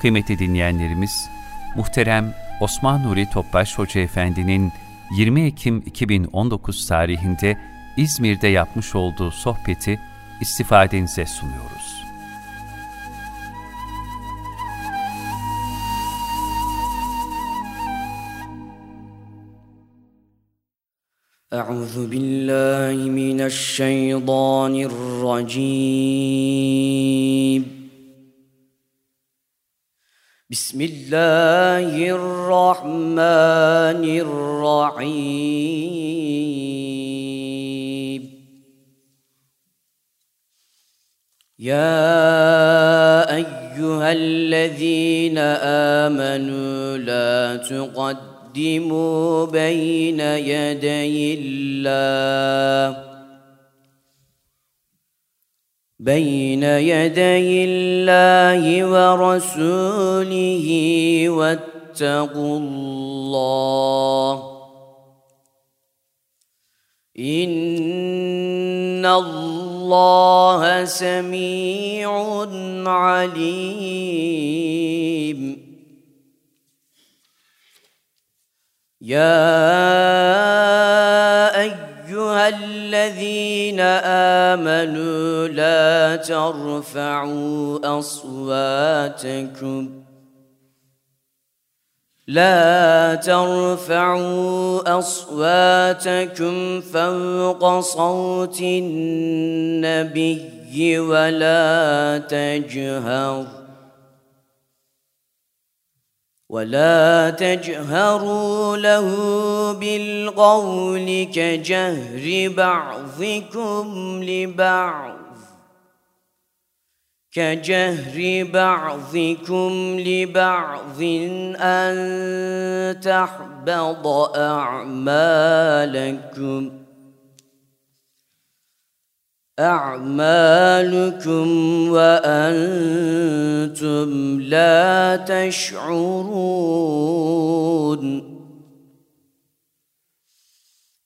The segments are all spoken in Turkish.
Kıymetli dinleyenlerimiz, muhterem Osman Nuri Topbaş Hoca Efendi'nin 20 Ekim 2019 tarihinde İzmir'de yapmış olduğu sohbeti istifadenize sunuyoruz. أعوذ بالله من الشيطان الرجيم بسم الله الرحمن الرحيم. يا أيها الذين آمنوا لا تقدموا بين يدي الله. بين يدي الله ورسوله واتقوا الله إن الله سميع عليم. يا أيها الذين آمنوا لا ترفعوا أصواتكم. لا ترفعوا أصواتكم فوق صوت النبي ولا تجهر ولا تجهروا له بالقول كجهر بعضكم لبعض كجهر بعضكم لبعض أن تحبط أعمالكم أعمالكم وأنتم لا تشعرون.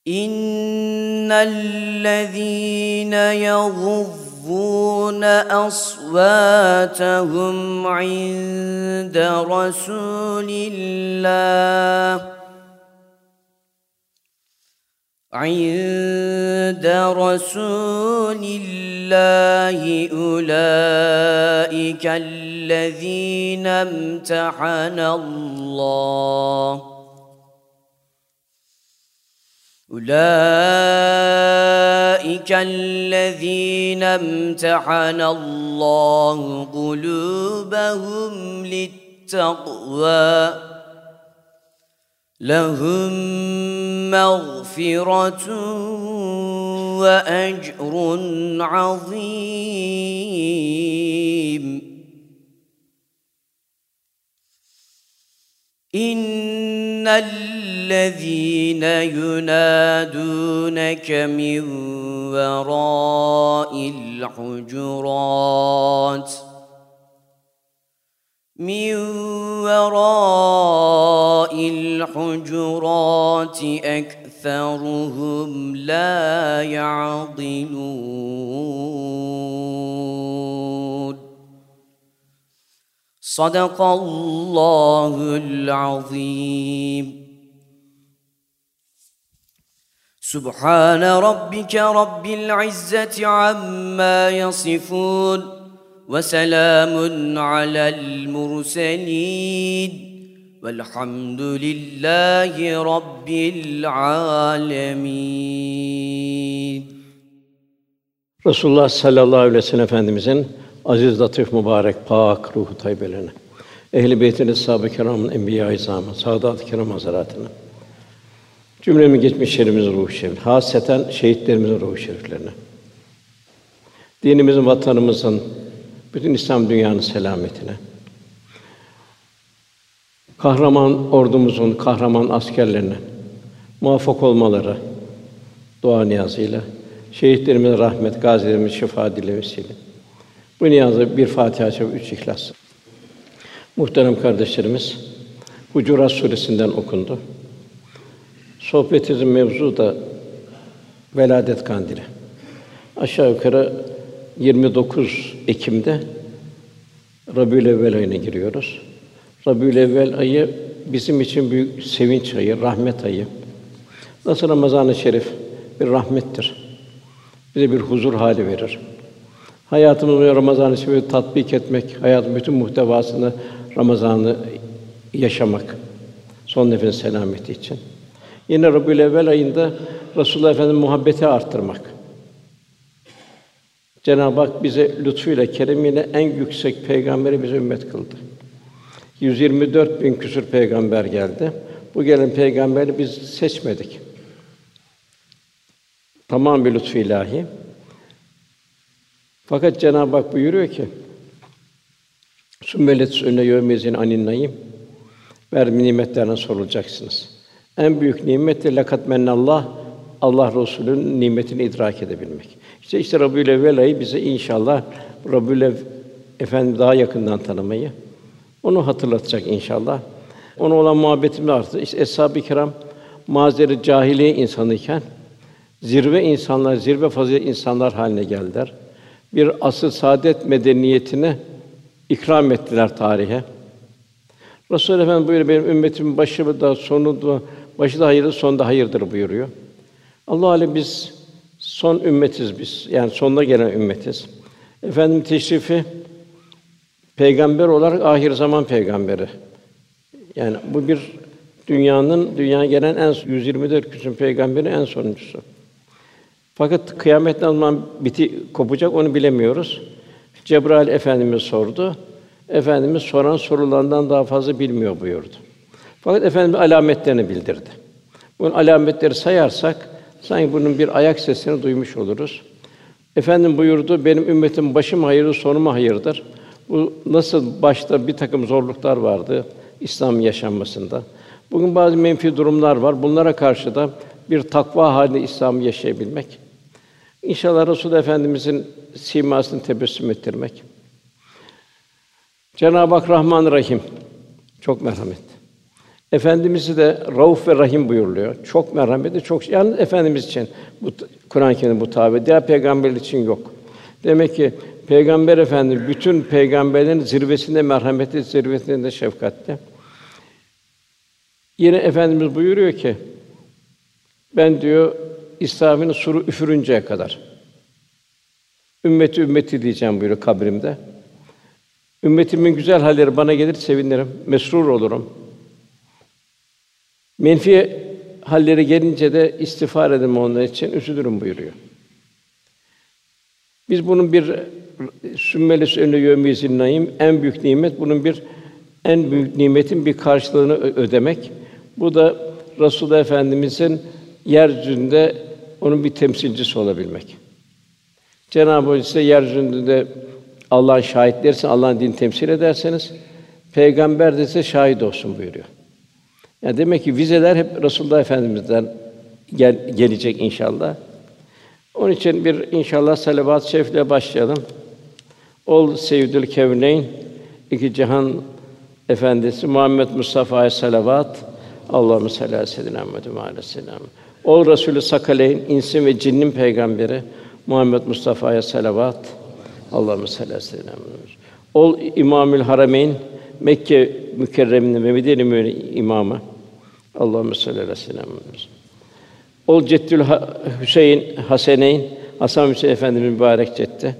إن الذين يغضون أصواتهم عند رسول الله عند رسول الله أولئك الذين امتحن الله. أولئك الذين امتحن الله قلوبهم للتقوى. لهم مغفرة وأجر عظيم. إن الذين ينادونك من وراء الحجرات من وراء الحجرات أكثرهم لا يعقلون. صدق الله العظيم. سبحان ربك رب العزة عما يصفون. وسلام على المرسلين والحمد لله رب العالمين Resulullah sallallahu aleyhi ve sellem Efendimizin aziz, latif, mübarek, pak ruhu tayyibelerine, ehl-i beytin, eshab-ı kiramın, enbiya-i izamı, saadat-ı kiram hazaratına, cümlemiz geçmişlerimizin ruhu şerif, haseten şehitlerimizin ruhu şeriflerine, dinimizin, vatanımızın, bütün İslam dünyanın selametine, kahraman ordumuzun kahraman askerlerine muvaffak olmaları dua niyazıyla şehitlerimize rahmet, gazilerimize şefaat dile vesile. Bu niyazı bir Fatiha çabuk üç İhlas. Muhterem kardeşlerimiz, Hucurat suresinden okundu. Sohbetimizin mevzu da veladet kandili. Aşağı yukarı 29 Ekim'de Rabiül Evvel ayına giriyoruz. Rabiül Evvel ayı bizim için büyük sevinç ayı, rahmet ayı. Nasıl Ramazan-ı Şerif bir rahmettir. Bize bir huzur hali verir. Hayatımızı Ramazan-ı Şerif'i tatbik etmek, hayatın bütün muhtevasını Ramazan'ı yaşamak son nefes selameti için. Yine Rabiül Evvel ayında Resulullah Efendimiz muhabbeti arttırmak. Cenab-ı Hak bize lütfuyla, keremiyle en yüksek peygamberi bize ümmet kıldı. 124 bin küsur peygamber geldi. Bu gelen peygamberi biz seçmedik. Tamam bir lütfu ilahi. Fakat Cenab-ı Hak buyuruyor ki: "Sümmelet önüne yevmezin anin naim." Ver nimetlerine sorulacaksınız. En büyük nimet de lakat mennallah Allah Resulü'nün nimetini idrak edebilmek. İşte işte Rabiül Evvel ayı bize inşallah Rabiül Ev Efendi daha yakından tanımayı, onu hatırlatacak inşallah. Ona olan muhabbetimiz arttı. İşte eshab-ı kiram mazeri cahiliye insanıyken zirve insanlar, zirve fazilet insanlar haline geldiler. Bir asıl saadet medeniyetine ikram ettiler tarihe. Resul Efendimiz buyuruyor benim ümmetimin başı da sonu da başı da hayırlı, sonu da hayırdır buyuruyor. Allah alem biz son ümmetiz biz. Yani sonuna gelen ümmetiz. Efendim teşrifi peygamber olarak ahir zaman peygamberi. Yani bu bir dünyanın dünyaya gelen en 124 küsur peygamberi en sonuncusu. Fakat kıyamet ne zaman biti kopacak onu bilemiyoruz. Cebrail Efendimiz sordu. Efendimiz soran sorularından daha fazla bilmiyor buyurdu. Fakat Efendimiz alametlerini bildirdi. Bunun alametleri sayarsak sanki bunun bir ayak sesini duymuş oluruz. Efendim buyurdu, benim ümmetim başım hayırlı, sonum hayırdır. Bu nasıl başta bir takım zorluklar vardı İslam yaşanmasında. Bugün bazı menfi durumlar var. Bunlara karşı da bir takva halinde İslam yaşayabilmek. İnşallah Resul Efendimizin simasını tebessüm ettirmek. Cenab-ı Hak Rahman Rahim çok merhamet. Efendimizi de Rauf ve Rahim buyuruluyor. Çok merhameti, çok yani efendimiz için bu Kur'an-ı Kerim bu tabi. Diğer peygamberler için yok. Demek ki Peygamber Efendimiz bütün peygamberlerin zirvesinde merhameti, zirvesinde şefkatli. Yine efendimiz buyuruyor ki ben diyor İslam'ın suru üfürünceye kadar ümmeti ümmeti diyeceğim buyuruyor kabrimde. Ümmetimin güzel halleri bana gelir sevinirim, mesrur olurum. Menfi halleri gelince de istiğfar edin onlar için üzülürüm buyuruyor. Biz bunun bir sümmelesi önüne yömizin naim en büyük nimet bunun bir en büyük nimetin bir karşılığını ödemek. Bu da Resulullah Efendimizin yeryüzünde onun bir temsilcisi olabilmek. Cenab-ı Hak size yeryüzünde Allah'ın şahitlersin, Allah'ın din temsil ederseniz peygamber de size şahit olsun buyuruyor. Yani demek ki vizeler hep Resulullah Efendimiz'den gel, gelecek inşallah. Onun için bir inşallah salavat-ı şerifle başlayalım. Ol Seyyidül Kevneyn, iki cihan efendisi Muhammed Mustafa'ya salavat. Allahümme salli aleyhi seyyidina. Ol Resulü Sakaleyn, insin ve cinnin peygamberi Muhammed Mustafa'ya salavat. Allahümme salli aleyhi seyyidina. Ol İmamül Harameyn, Mekke mükerremin ve Medine imamı. Allahümme salli seyyidina Muhammed. Ol Ceddül Hüseyin Haseneyn, Hasan Hüseyin Efendimiz mübarek ceddi.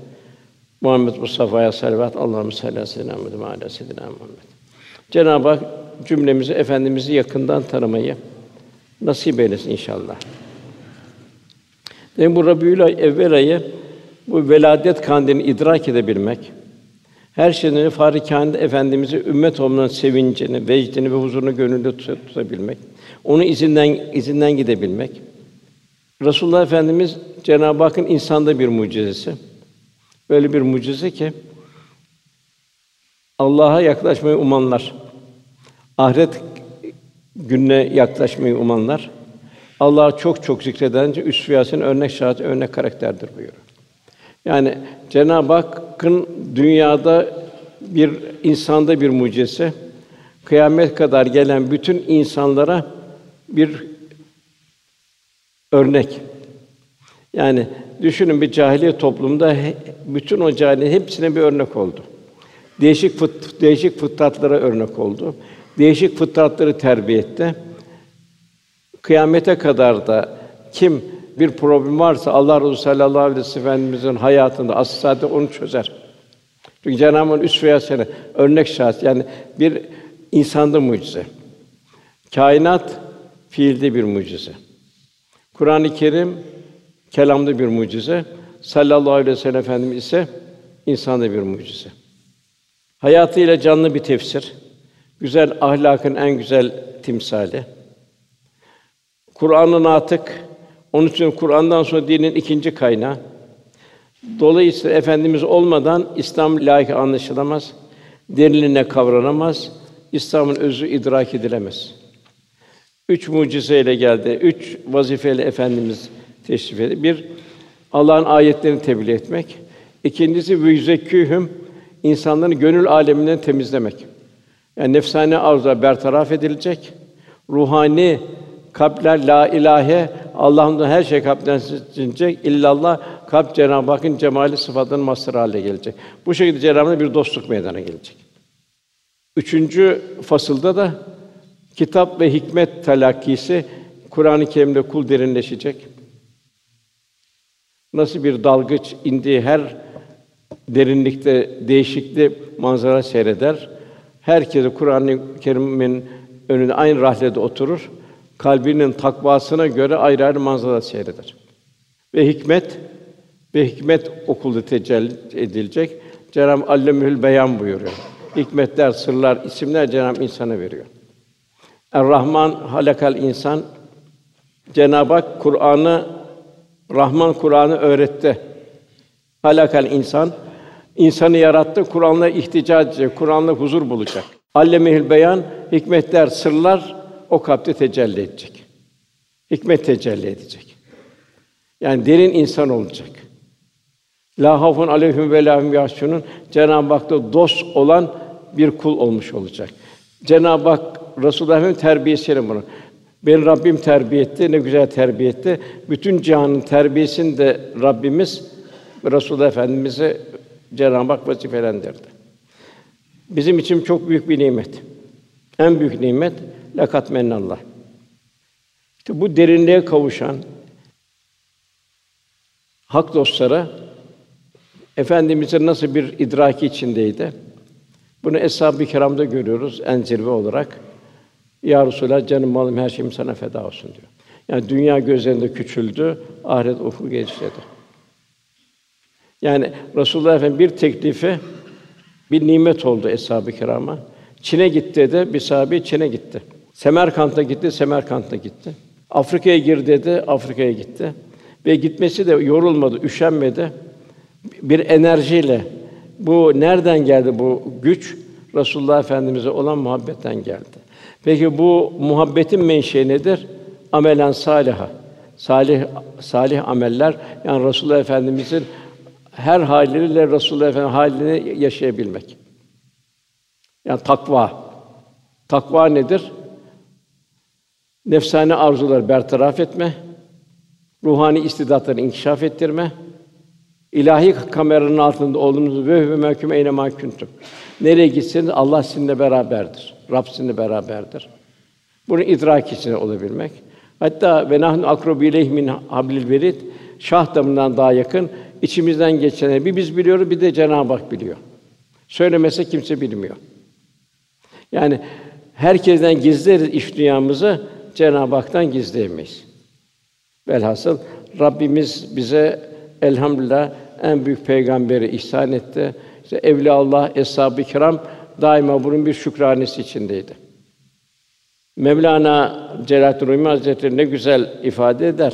Muhammed Mustafa'ya salavat. Allahümme salli seyyidina Muhammed ve aleyhi seyyidina Muhammed. Cenab-ı Hak cümlemizi efendimizi yakından tanımayı nasip eylesin inşallah. Demek bu Rabiül evvel ayı bu veladet kandilini idrak edebilmek, her şeyden önce Fahri Kâinat Efendimizi ümmet olmanın sevincini, vecdini ve huzurunu gönülde tutabilmek, onun izinden izinden gidebilmek. Resulullah Efendimiz Cenab-ı Hakk'ın insanda bir mucizesi. Böyle bir mucize ki Allah'a yaklaşmayı umanlar, ahiret gününe yaklaşmayı umanlar, Allah'ı çok çok zikredence üsve örnek şahit, örnek karakterdir buyuruyor. Yani Cenab-ı Hakk'ın dünyada bir insanda bir mucizesi, kıyamet kadar gelen bütün insanlara bir örnek. Yani düşünün bir cahiliye toplumda bütün o cahiliye hepsine bir örnek oldu. Değişik fıt, değişik fıtratlara örnek oldu. Değişik fıtratları terbiye etti. Kıyamete kadar da kim bir problem varsa Allah Resulü sallallahu aleyhi ve sellem Efendimizin hayatında asıl saatte onu çözer. Çünkü Cenab-ı Hak üsve hasene örnek şahs yani bir insanda mucize. Kainat fiilde bir mucize. Kur'an-ı Kerim kelamda bir mucize. Sallallahu aleyhi ve sellem Efendimiz ise insanda bir mucize. Hayatıyla canlı bir tefsir. Güzel ahlakın en güzel timsali. Kur'an'ın atık. Onun için Kur'an'dan sonra dinin ikinci kaynağı. Dolayısıyla efendimiz olmadan İslam layık anlaşılamaz. Derinliğine kavranamaz. İslam'ın özü idrak edilemez. Üç mucizeyle geldi. Üç vazifeyle efendimiz teşrif etti. Bir Allah'ın ayetlerini tebliğ etmek. İkincisi ve yüzekkühüm insanların gönül aleminden temizlemek. Yani nefsane arzular bertaraf edilecek. Ruhani kalpler la ilahe Allah'ın her şey kalpten silinecek. İllallah kalp Cenab-ı Hakk'ın cemali sıfatının mazhar haline gelecek. Bu şekilde Cenab-ı bir dostluk meydana gelecek. Üçüncü fasılda da kitap ve hikmet telakkisi Kur'an-ı Kerim'de kul derinleşecek. Nasıl bir dalgıç indiği her derinlikte değişikli manzara seyreder. Herkese Kur'an-ı Kerim'in önünde aynı rahlede oturur. Kalbinin takvasına göre ayrı ayrı manzara seyreder. Ve hikmet ve hikmet okulda tecelli edilecek. Cenab-ı Allemül Beyan buyuruyor. Hikmetler, sırlar, isimler Cenab-ı insana veriyor. Er-Rahman halakal insan Cenab-ı Hak Kur'an'ı Rahman Kur'an'ı öğretti. Halakal insan insanı yarattı. Kur'an'la ihticac Kur'an'la huzur bulacak. Allemihil beyan hikmetler, sırlar o kalpte tecelli edecek. Hikmet tecelli edecek. Yani derin insan olacak. La hafun aleyhim ve la hum yahsunun Cenab-ı Hak'ta dost olan bir kul olmuş olacak. Cenab-ı Hak Resulullah Efendimiz terbiyesiyle bunu. Ben Rabbim terbiye etti, ne güzel terbiye etti. Bütün cihanın terbiyesini de Rabbimiz Resulullah Efendimize Cenab-ı Hak vazifelendirdi. Bizim için çok büyük bir nimet. En büyük nimet lakat mennallah. İşte bu derinliğe kavuşan hak dostlara efendimizin nasıl bir idraki içindeydi. Bunu eshab-ı kiramda görüyoruz en zirve olarak. Ya Resulallah canım malım her şeyim sana feda olsun diyor. Yani dünya gözlerinde küçüldü, ahiret ufku genişledi. Yani Resulullah Efendimiz bir teklifi bir nimet oldu eshab-ı kirama. Çin'e gitti de bir sahabe Çin'e gitti. Semerkant'a gitti, Semerkant'a gitti. Afrika'ya gir dedi, Afrika'ya gitti. Ve gitmesi de yorulmadı, üşenmedi. Bir enerjiyle bu nereden geldi bu güç? Resulullah Efendimize olan muhabbetten geldi. Peki bu muhabbetin menşei nedir? Amelen saliha. Salih salih ameller yani Resulullah Efendimizin her haliyle Resulullah Efendimiz halini yaşayabilmek. Yani takva. Takva nedir? Nefsane arzuları bertaraf etme, ruhani istidatları inkişaf ettirme, ilahi kameranın altında olduğunuz ve ve mehkum eyne mahkuntum. Nereye gitseniz Allah sizinle beraberdir. Rab sizinle beraberdir. Bunu idrak içinde olabilmek. Hatta ve nahnu akrobu ileyh min hablil verid şah damından daha yakın içimizden geçeni bir biz biliyoruz bir de Cenab-ı Hak biliyor. Söylemese kimse bilmiyor. Yani herkesten gizleriz iş dünyamızı Cenab-ı Hak'tan gizleyemeyiz. Velhasıl Rabbimiz bize elhamdülillah en büyük peygamberi ihsan etti. İşte evliya Allah, eshab-ı kiram daima bunun bir şükranesi içindeydi. Mevlana Celaleddin Rumi Hazretleri ne güzel ifade eder.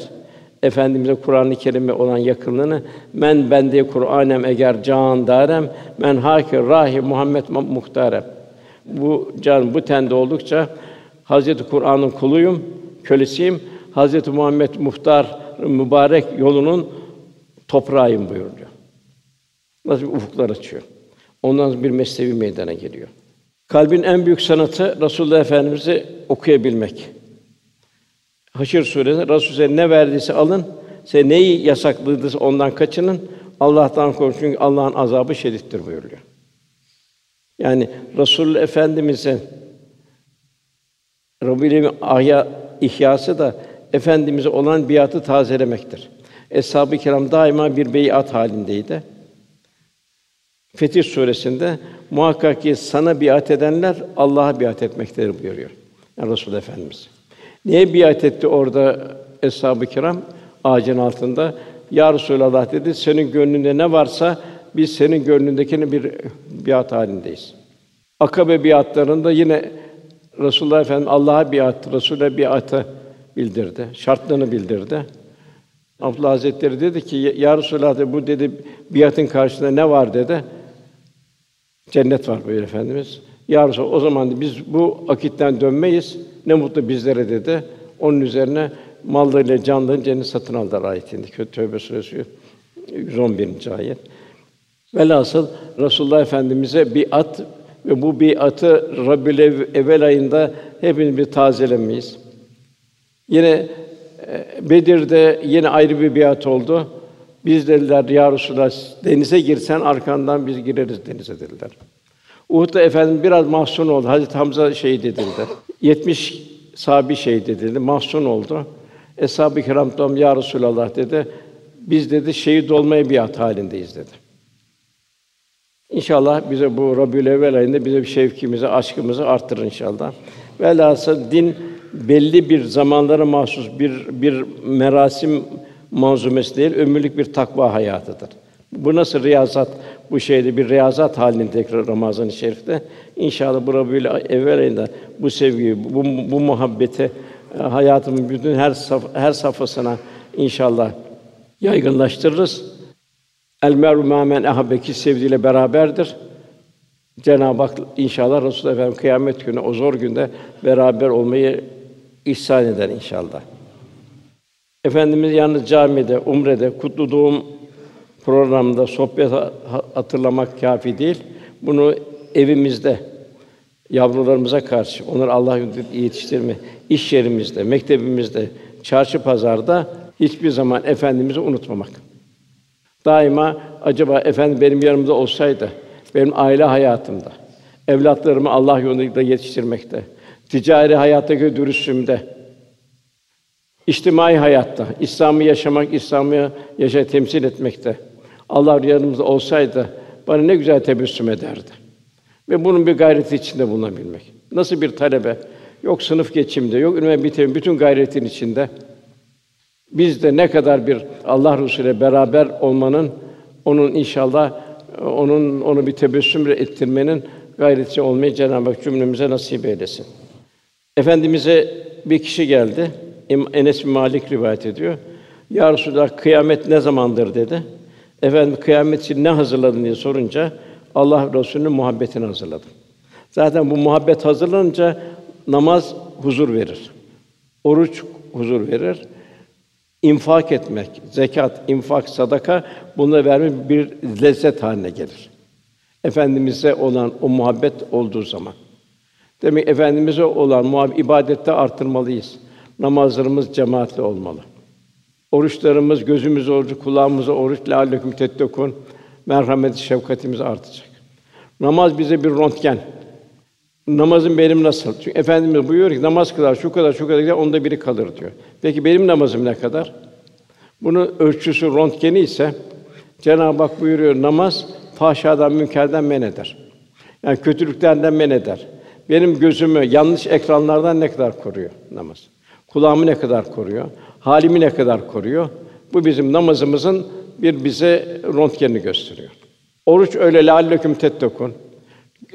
Efendimize Kur'an-ı Kerim'e olan yakınlığını men bende Kur'anem eğer can darem men hakir rahi Muhammed muhtarem. Bu can bu tende oldukça Hazreti Kur'an'ın kuluyum, kölesiyim. Hazreti Muhammed muhtar mübarek yolunun toprağıyım buyuruyor. Nasıl bir ufuklar açıyor. Ondan bir meslevi meydana geliyor. Kalbin en büyük sanatı Resulullah Efendimizi okuyabilmek. Haşr suresinde Resulullah ne verdiyse alın, size neyi yasakladıysa ondan kaçının. Allah'tan korkun çünkü Allah'ın azabı şedittir buyuruyor. Yani Resul Efendimiz'in Rabbül ahya ihyası da efendimize olan biatı tazelemektir. Eshab-ı kiram daima bir beyat halindeydi. Fetih suresinde muhakkak ki sana biat edenler Allah'a biat etmektedir buyuruyor. Yani Resul Efendimiz. Neye biat etti orada eshab-ı kiram? Ağacın altında. Ya Resulallah dedi, senin gönlünde ne varsa biz senin gönlündekini bir biat halindeyiz. Akabe biatlarında yine Resulullah Efendimiz Allah'a biat, Resul'e biatı bildirdi. Şartlarını bildirdi. Abdullah Hazretleri dedi ki ya Resulallah dedi, bu dedi biatın karşısında ne var dedi. Cennet var buyur efendimiz. Ya Resulallah, o zaman biz bu akitten dönmeyiz. Ne mutlu bizlere dedi. Onun üzerine mallarıyla canlarını cennet satın aldılar ayetinde. Tövbe suresi 111. ayet. Velhasıl Resulullah Efendimize bir at ve bu biatı Rabbül Evvel ayında hepimiz bir tazelemeyiz. Yine e, Bedir'de yine ayrı bir biat oldu. Biz dediler ya Resulallah denize girsen arkandan biz gireriz denize dediler. Uhud'da efendim biraz mahzun oldu. Hazreti Hamza şehit edildi. 70 sahabi şehit edildi. Mahzun oldu. Eshab-ı Kiram ya Resulallah dedi. Biz dedi şehit olmaya biat halindeyiz dedi. İnşallah bize bu Rabiül ayında bize bir şevkimizi, aşkımızı arttırır inşallah. Velhasıl din belli bir zamanlara mahsus bir bir merasim manzumesi değil, ömürlük bir takva hayatıdır. Bu nasıl riyazat bu şeyde bir riyazat halinde tekrar Ramazan-ı Şerif'te inşallah bu Rabiül evvel ayında bu sevgiyi, bu, bu muhabbeti e, hayatımın bütün her saf, her safhasına inşallah yaygınlaştırırız. El meru men ahabbeki sevdiğiyle beraberdir. Cenab-ı Hak inşallah Resulullah Efendimiz kıyamet günü o zor günde beraber olmayı ihsan eder inşallah. Efendimiz yalnız camide, umrede, kutlu doğum programında sohbet hatırlamak kafi değil. Bunu evimizde yavrularımıza karşı onları Allah yetiştirme, iş yerimizde, mektebimizde, çarşı pazarda hiçbir zaman efendimizi unutmamak. Daima acaba efendim benim yanımda olsaydı, benim aile hayatımda, evlatlarımı Allah yolunda yetiştirmekte, ticari hayattaki dürüstlüğümde, içtimai hayatta, İslam'ı yaşamak, İslam'ı yaşa temsil etmekte. Allah yanımızda olsaydı bana ne güzel tebessüm ederdi. Ve bunun bir gayreti içinde bulunabilmek. Nasıl bir talebe, yok sınıf geçimde, yok üniversite bitirme, bütün gayretin içinde biz de ne kadar bir Allah Resulü ile beraber olmanın, onun inşallah onun onu bir tebessüm ettirmenin gayreti olmayı Cenab-ı Hak cümlemize nasip eylesin. Efendimize bir kişi geldi. Enes bin Malik rivayet ediyor. Ya Resulallah kıyamet ne zamandır dedi. Efendim kıyamet için ne hazırladın diye sorunca Allah Resulü'nün muhabbetini hazırladım. Zaten bu muhabbet hazırlanınca namaz huzur verir. Oruç huzur verir. İnfak etmek, zekat, infak, sadaka bunları vermek bir lezzet haline gelir. Efendimize olan o muhabbet olduğu zaman. Demek efendimize olan muhabbet ibadette artırmalıyız. Namazlarımız cemaatli olmalı. Oruçlarımız gözümüz orucu, kulağımız oruç, lâleküm tettekûn merhamet, şefkatimiz artacak. Namaz bize bir röntgen. Namazım benim nasıl? Çünkü efendimiz buyuruyor ki namaz kılar şu kadar şu kadar gider onda biri kalır diyor. Peki benim namazım ne kadar? Bunun ölçüsü röntgeni ise Cenab-ı Hak buyuruyor namaz fahşadan münkerden men eder. Yani kötülüklerden men eder. Benim gözümü yanlış ekranlardan ne kadar koruyor namaz? Kulağımı ne kadar koruyor? Halimi ne kadar koruyor? Bu bizim namazımızın bir bize röntgenini gösteriyor. Oruç öyle lalleküm tettekun.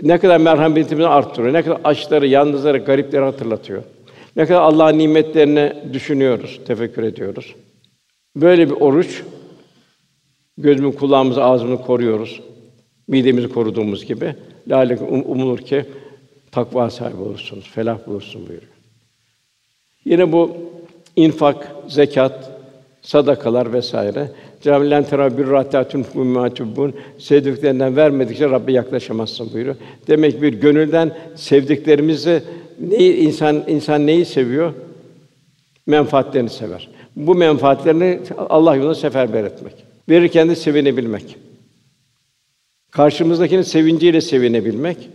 Ne kadar merhametimizi arttırıyor, ne kadar açları, yalnızları, garipleri hatırlatıyor. Ne kadar Allah'ın nimetlerini düşünüyoruz, tefekkür ediyoruz. Böyle bir oruç gözümü, kulağımızı, ağzımızı koruyoruz. Midemizi koruduğumuz gibi lalekum um, umulur ki takva sahibi olursunuz, felah bulursun buyuruyor. Yine bu infak, zekat, sadakalar vesaire. Camilen terabbür rahatatun mümmatubun sevdiklerinden vermedikçe Rabbe yaklaşamazsın buyuruyor. Demek bir gönülden sevdiklerimizi neyi insan insan neyi seviyor? Menfaatlerini sever. Bu menfaatlerini Allah yolunda seferber etmek. Verirken de sevinebilmek. Karşımızdakinin sevinciyle sevinebilmek.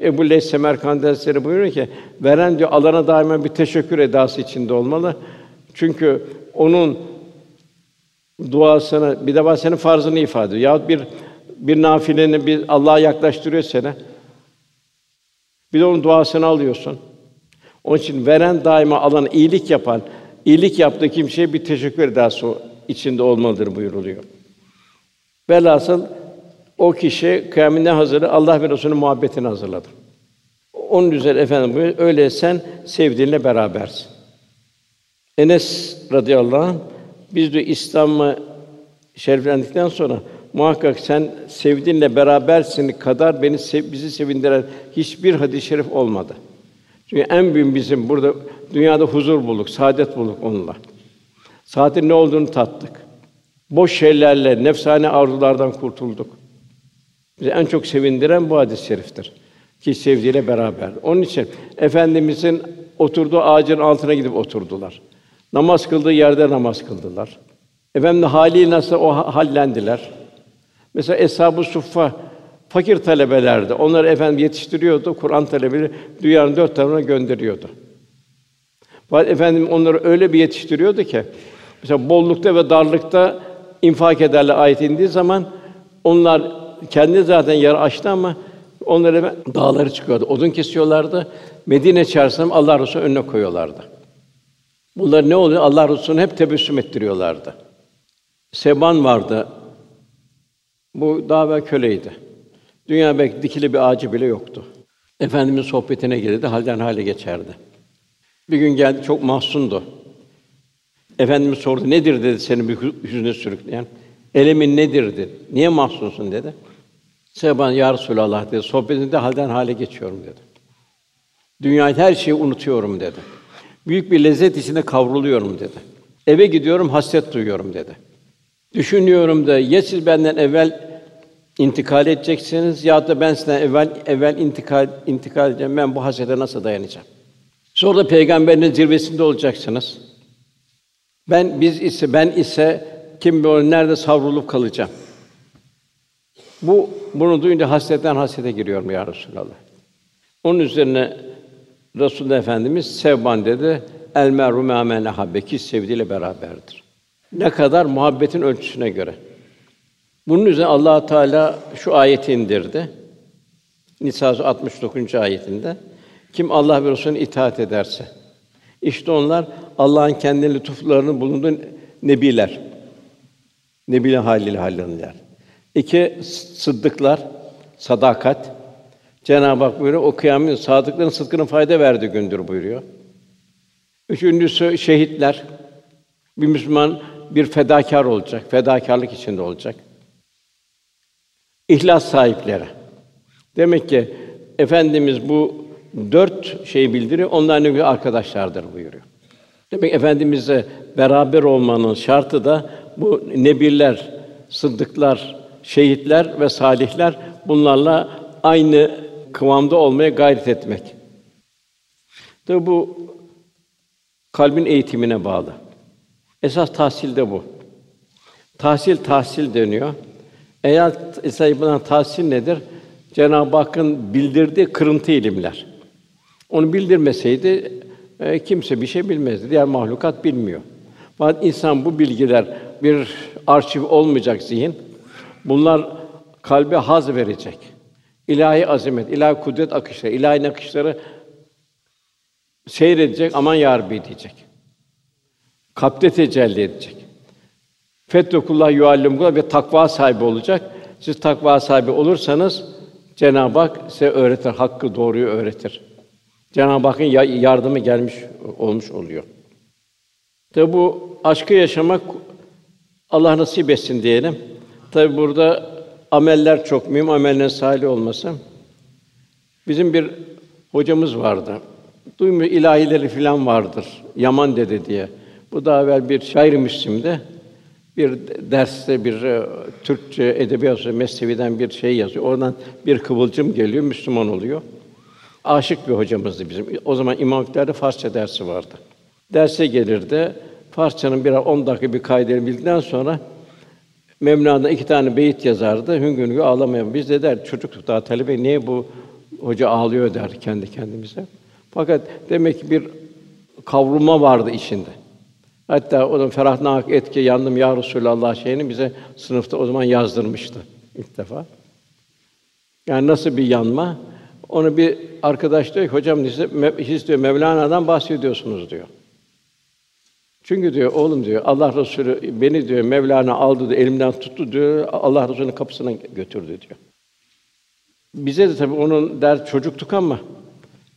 Ebu Leys Semerkandi Hazretleri buyuruyor ki, veren diyor alana daima bir teşekkür edası içinde olmalı. Çünkü onun duasını bir defa senin farzını ifade ediyor. Yahut bir bir nafileni bir Allah'a yaklaştırıyor seni. Bir de onun duasını alıyorsun. Onun için veren daima alan iyilik yapan, iyilik yaptığı kimseye bir teşekkür edası içinde olmalıdır buyuruluyor. Velhasıl o kişi kıyamine hazırı Allah ve Resulü'nün muhabbetini hazırladı. Onun üzerine efendim buyuruyor, öyle sen sevdiğinle berabersin. Enes radıyallahu anh biz de İslam'ı şereflendikten sonra muhakkak sen sevdiğinle berabersin kadar beni bizi sevindiren hiçbir hadis-i şerif olmadı. Çünkü en büyük bizim burada dünyada huzur bulduk, saadet bulduk onunla. Saatin ne olduğunu tattık. Boş şeylerle, nefsane arzulardan kurtulduk. Bizi en çok sevindiren bu hadis-i şeriftir. Ki sevdiğiyle beraber. Onun için efendimizin oturduğu ağacın altına gidip oturdular. Namaz kıldığı yerde namaz kıldılar. Efendim hali nasıl o hallendiler. Mesela Eshab-ı Suffa fakir talebelerdi. Onları efendim yetiştiriyordu. Kur'an talebeleri dünyanın dört tarafına gönderiyordu. Fakat efendim onları öyle bir yetiştiriyordu ki mesela bollukta ve darlıkta infak ederler ayet indiği zaman onlar kendi zaten yer açtı ama onları dağları çıkıyordu. Odun kesiyorlardı. Medine çarşısında Allah Resulü önüne koyuyorlardı. Bunlar ne oluyor? Allah Resulü'nü hep tebessüm ettiriyorlardı. Seban vardı. Bu daha ve köleydi. Dünya belki dikili bir ağacı bile yoktu. Efendimiz sohbetine gelirdi, halden hale geçerdi. Bir gün geldi, çok mahzundu. Efendimiz sordu, nedir dedi seni bir hüzne sürükleyen? Elemin nedir dedi. Niye mahzunsun dedi. Seban ya Resulallah dedi. Sohbetinde halden hale geçiyorum dedi. Dünyayı her şeyi unutuyorum dedi. Büyük bir lezzet içinde kavruluyorum dedi. Eve gidiyorum, hasret duyuyorum dedi. Düşünüyorum da ya siz benden evvel intikal edeceksiniz ya da ben sizden evvel evvel intikal intikal edeceğim. Ben bu hasrete nasıl dayanacağım? Sonra da peygamberin zirvesinde olacaksınız. Ben biz ise ben ise kim bilir nerede savrulup kalacağım. Bu bunu duyunca hasretten hasrete giriyorum ya Resulallah. Onun üzerine Resul Efendimiz sevban dedi. El meru men habbe ki sevdiğiyle beraberdir. Ne kadar muhabbetin ölçüsüne göre. Bunun üzerine Allah Teala şu ayeti indirdi. Nisa 69. ayetinde. Kim Allah ve Resulüne itaat ederse işte onlar Allah'ın kendi lütuflarını bulunduğu nebiler. Nebiler haliyle hallenirler. İki sıddıklar, sadakat. Cenab-ı Hak buyuruyor, o kıyamet sadıkların sıdkının fayda verdiği gündür buyuruyor. Üçüncüsü şehitler. Bir Müslüman bir fedakar olacak, fedakarlık içinde olacak. İhlas sahipleri. Demek ki efendimiz bu dört şeyi bildiriyor. Onlar ne arkadaşlardır buyuruyor. Demek efendimizle beraber olmanın şartı da bu nebiller, sıddıklar, şehitler ve salihler bunlarla aynı kıvamda olmaya gayret etmek. Tabi bu kalbin eğitimine bağlı. Esas tahsil de bu. Tahsil tahsil deniyor. Eğer esas buna tahsil nedir? Cenab-ı Hakk'ın bildirdiği kırıntı ilimler. Onu bildirmeseydi e, kimse bir şey bilmezdi. Diğer mahlukat bilmiyor. Fakat insan bu bilgiler bir arşiv olmayacak zihin. Bunlar kalbe haz verecek. İlahi azamet, ilahi kudret akışları, ilahi nakışları seyredecek, aman ya Rabbi diyecek. Kalpte tecelli edecek. Fettekullah yuallimullah ve takva sahibi olacak. Siz takva sahibi olursanız Cenab-ı Hak size öğretir, hakkı doğruyu öğretir. Cenab-ı Hakk'ın yardımı gelmiş olmuş oluyor. Tabi bu aşkı yaşamak Allah nasip etsin diyelim. Tabi burada ameller çok mühim, amellerin salih olması. Bizim bir hocamız vardı. Duymuyor ilahileri filan vardır. Yaman dede diye. Bu daha evvel bir şair Müslim'de bir derste bir e, Türkçe edebiyat mesnevi'den bir şey yazıyor. Oradan bir kıvılcım geliyor, Müslüman oluyor. Aşık bir hocamızdı bizim. O zaman İmam Hatip'lerde Farsça dersi vardı. Derse gelirdi. Farsçanın bir 10 dakika bir kaydını bildikten sonra Mevlana iki tane beyit yazardı, hüngür hüngür ağlamaya. Biz de der, çocuktuk daha talebe, niye bu hoca ağlıyor der kendi kendimize. Fakat demek ki bir kavrulma vardı içinde. Hatta onun ferahnak etki yandım ya Resulallah şeyini bize sınıfta o zaman yazdırmıştı ilk defa. Yani nasıl bir yanma? Onu bir arkadaş diyor ki, hocam siz diyor Mevlana'dan bahsediyorsunuz diyor. Çünkü diyor oğlum diyor Allah Resulü beni diyor Mevlana aldı diyor, elimden tuttu diyor Allah Resulü'nün kapısına götürdü diyor. Bize de tabii onun der çocuktuk ama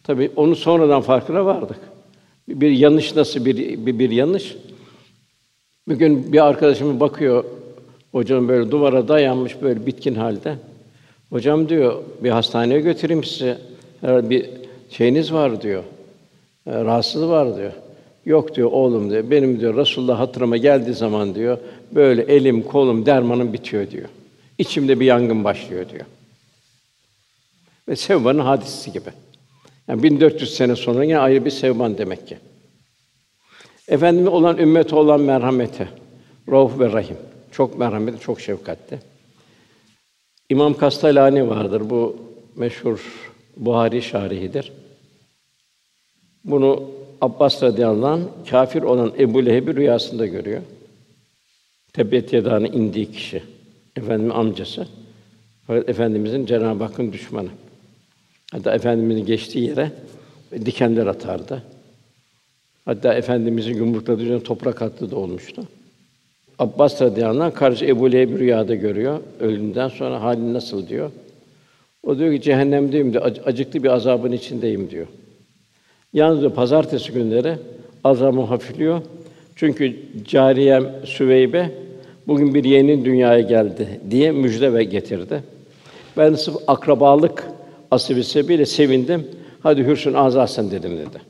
tabii onu sonradan farkına vardık. Bir yanlış nasıl bir bir, bir yanlış? Bir gün bir arkadaşım bakıyor hocam böyle duvara dayanmış böyle bitkin halde. Hocam diyor bir hastaneye götüreyim size. Herhalde bir şeyiniz var diyor. E, rahatsızlığı var diyor. Yok diyor oğlum diyor. Benim diyor Resulullah hatırıma geldiği zaman diyor böyle elim kolum dermanım bitiyor diyor. İçimde bir yangın başlıyor diyor. Ve Sevban'ın hadisi gibi. Yani 1400 sene sonra yine ayrı bir Sevban demek ki. Efendimiz olan ümmet olan merhameti, Rauf ve Rahim. Çok merhametli, çok şefkatli. İmam Kastalani vardır. Bu meşhur Buhari şarihidir. Bunu Abbas radıyallahu anh, kafir olan Ebu Leheb'i rüyasında görüyor. Tebbet yedağına indiği kişi. Efendim amcası. Fakat Efendimizin Cenab-ı Hakk'ın düşmanı. Hatta Efendimizin geçtiği yere dikenler atardı. Hatta Efendimizin yumrukladığı üzerine toprak attığı da olmuştu. Abbas radıyallahu anh kardeşi Ebu Leheb rüyada görüyor. Ölümden sonra halin nasıl diyor. O diyor ki cehennemdeyim diyor. Acıklı bir azabın içindeyim diyor. Yalnız pazartesi günleri azabım hafifliyor. Çünkü cariyem Süveybe bugün bir yeğenin dünyaya geldi diye müjde ve getirdi. Ben sırf akrabalık asibi sebebiyle sevindim. Hadi hürsün azasın dedim dedi.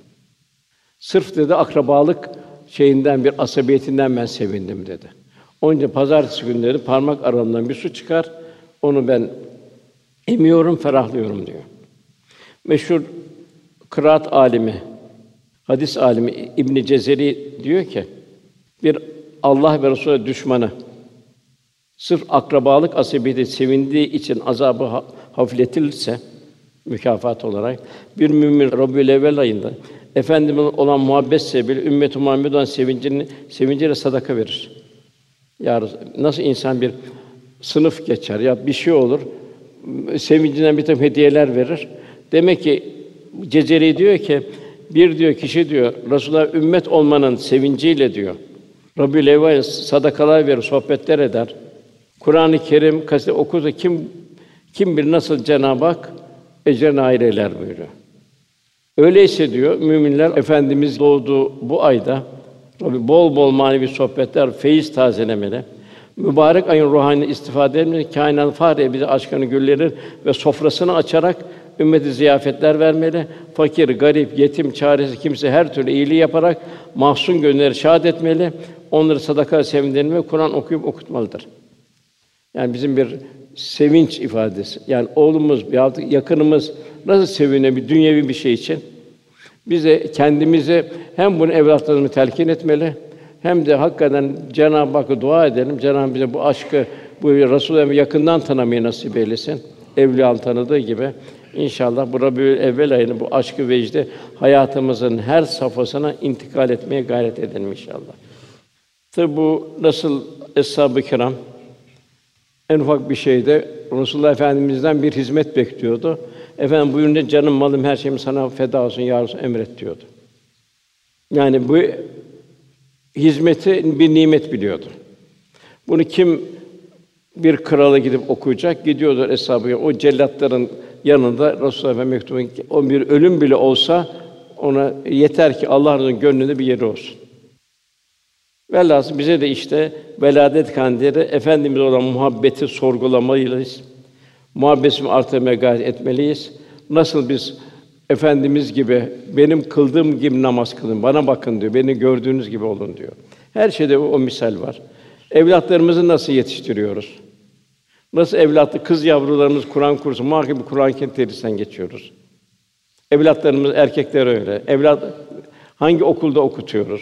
Sırf dedi akrabalık şeyinden bir asabiyetinden ben sevindim dedi. Onca pazartesi günleri parmak aramdan bir su çıkar. Onu ben emiyorum, ferahlıyorum diyor. Meşhur kıraat alimi, hadis alimi İbn Cezeri diyor ki bir Allah ve Resulü düşmanı sırf akrabalık asabiyeti sevindiği için azabı hafifletilirse mükafat olarak bir mümin Rabbül Evvel ayında efendimiz olan muhabbet sebebiyle ümmet-i Muhammed olan sevincini sevinciyle sadaka verir. Ya nasıl insan bir sınıf geçer ya bir şey olur sevincinden bir takım hediyeler verir. Demek ki Cezeri diyor ki bir diyor kişi diyor Resulullah ümmet olmanın sevinciyle diyor. Rabbül Evvel sadakalar verir, sohbetler eder. Kur'an-ı Kerim kasete okursa kim kim bir nasıl Cenab-ı Hak ecre nail eder buyuruyor. Öyleyse diyor müminler efendimiz doğduğu bu ayda Tabi bol bol manevi sohbetler, feyiz tazelemeli. Mübarek ayın ruhani istifade etmeli, kainat fare bize aşkını güllerir ve sofrasını açarak ümmeti ziyafetler vermeli. Fakir, garip, yetim, çaresi kimse her türlü iyiliği yaparak mahzun gönülleri şad etmeli. Onları sadaka sevindirmeli ve Kur'an okuyup okutmalıdır. Yani bizim bir sevinç ifadesi. Yani oğlumuz ya yakınımız nasıl seviniyor bir dünyevi bir şey için? Bize kendimizi hem bunu evlatlarımızı telkin etmeli hem de hakikaten Cenab-ı Hakk'a dua edelim. Cenab-ı bize bu aşkı, bu Resûl'ü yakından tanımayı nasip eylesin. Evliya tanıdığı gibi İnşallah bu Rabiül Evvel ayını bu aşkı vecdi hayatımızın her safhasına intikal etmeye gayret edelim inşallah. Tabi bu nasıl eshab-ı kiram en ufak bir şeyde Resulullah Efendimiz'den bir hizmet bekliyordu. Efendim buyurunca canım malım her şeyim sana feda olsun ya Resulallah emret diyordu. Yani bu hizmeti bir nimet biliyordu. Bunu kim bir krala gidip okuyacak gidiyordu hesabı. O cellatların yanında Resulullah Efendimiz mektubun o bir ölüm bile olsa ona yeter ki Allah'ın gönlünde bir yeri olsun. Velhâsıl bize de işte veladet kandili efendimiz olan muhabbeti sorgulamalıyız. Muhabbetimi artırmaya gayret etmeliyiz. Nasıl biz efendimiz gibi benim kıldığım gibi namaz kılın, bana bakın diyor. Beni gördüğünüz gibi olun diyor. Her şeyde o misal var. Evlatlarımızı nasıl yetiştiriyoruz? Nasıl evlatlı kız yavrularımız Kur'an kursu muhakkak Kur'an terisinden geçiyoruz. Evlatlarımız erkekler öyle. Evlat hangi okulda okutuyoruz?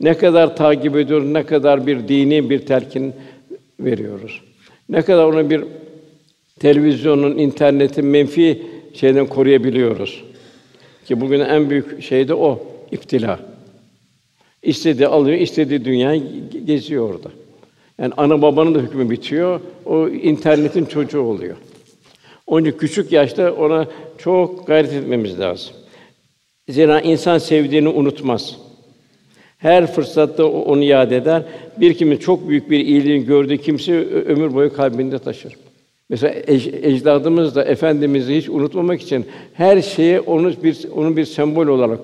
Ne kadar takip ediyoruz, ne kadar bir dini bir telkin veriyoruz. Ne kadar onu bir televizyonun, internetin menfi şeyden koruyabiliyoruz. Ki bugün en büyük şey de o, iftila. İstediği alıyor, istediği dünyayı geziyor orada. Yani ana babanın da hükmü bitiyor, o internetin çocuğu oluyor. Onun için küçük yaşta ona çok gayret etmemiz lazım. Zira insan sevdiğini unutmaz. Her fırsatta onu yad eder. Bir kimin çok büyük bir iyiliğini gördüğü kimse ömür boyu kalbinde taşır. Mesela ecdadımız da efendimizi hiç unutmamak için her şeye onu bir onun bir sembol olarak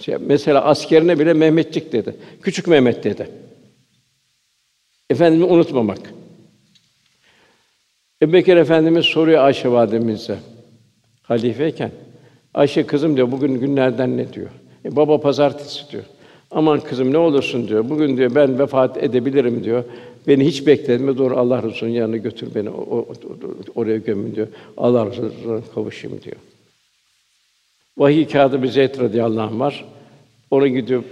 şey, mesela askerine bile Mehmetçik dedi. Küçük Mehmet dedi. Efendimi unutmamak. Ebubekir Efendimiz soruyor Ayşe validemize halifeyken. Ayşe kızım diyor bugün günlerden ne diyor? E, baba pazartesi diyor. Aman kızım ne olursun diyor. Bugün diyor ben vefat edebilirim diyor. Beni hiç bekletme doğru Allah Resulü'nün yanına götür beni o, o, oraya gömün diyor. Allah Resulü'ne kavuşayım diyor. Vahiy kağıdı bir Zeyd radıyallahu anh var. Ona gidiyor.